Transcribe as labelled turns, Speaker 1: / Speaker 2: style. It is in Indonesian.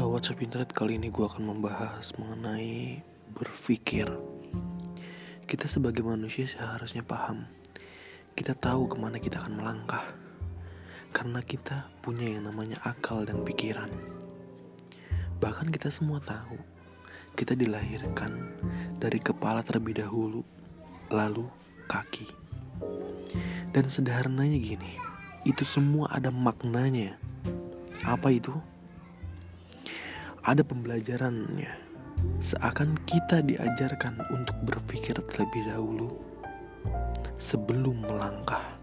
Speaker 1: WhatsApp Internet kali ini gue akan membahas mengenai berpikir. Kita sebagai manusia seharusnya paham. Kita tahu ke mana kita akan melangkah. Karena kita punya yang namanya akal dan pikiran. Bahkan kita semua tahu. Kita dilahirkan dari kepala terlebih dahulu, lalu kaki. Dan sederhananya gini, itu semua ada maknanya. Apa itu? Ada pembelajarannya. Seakan kita diajarkan untuk berpikir terlebih dahulu sebelum melangkah.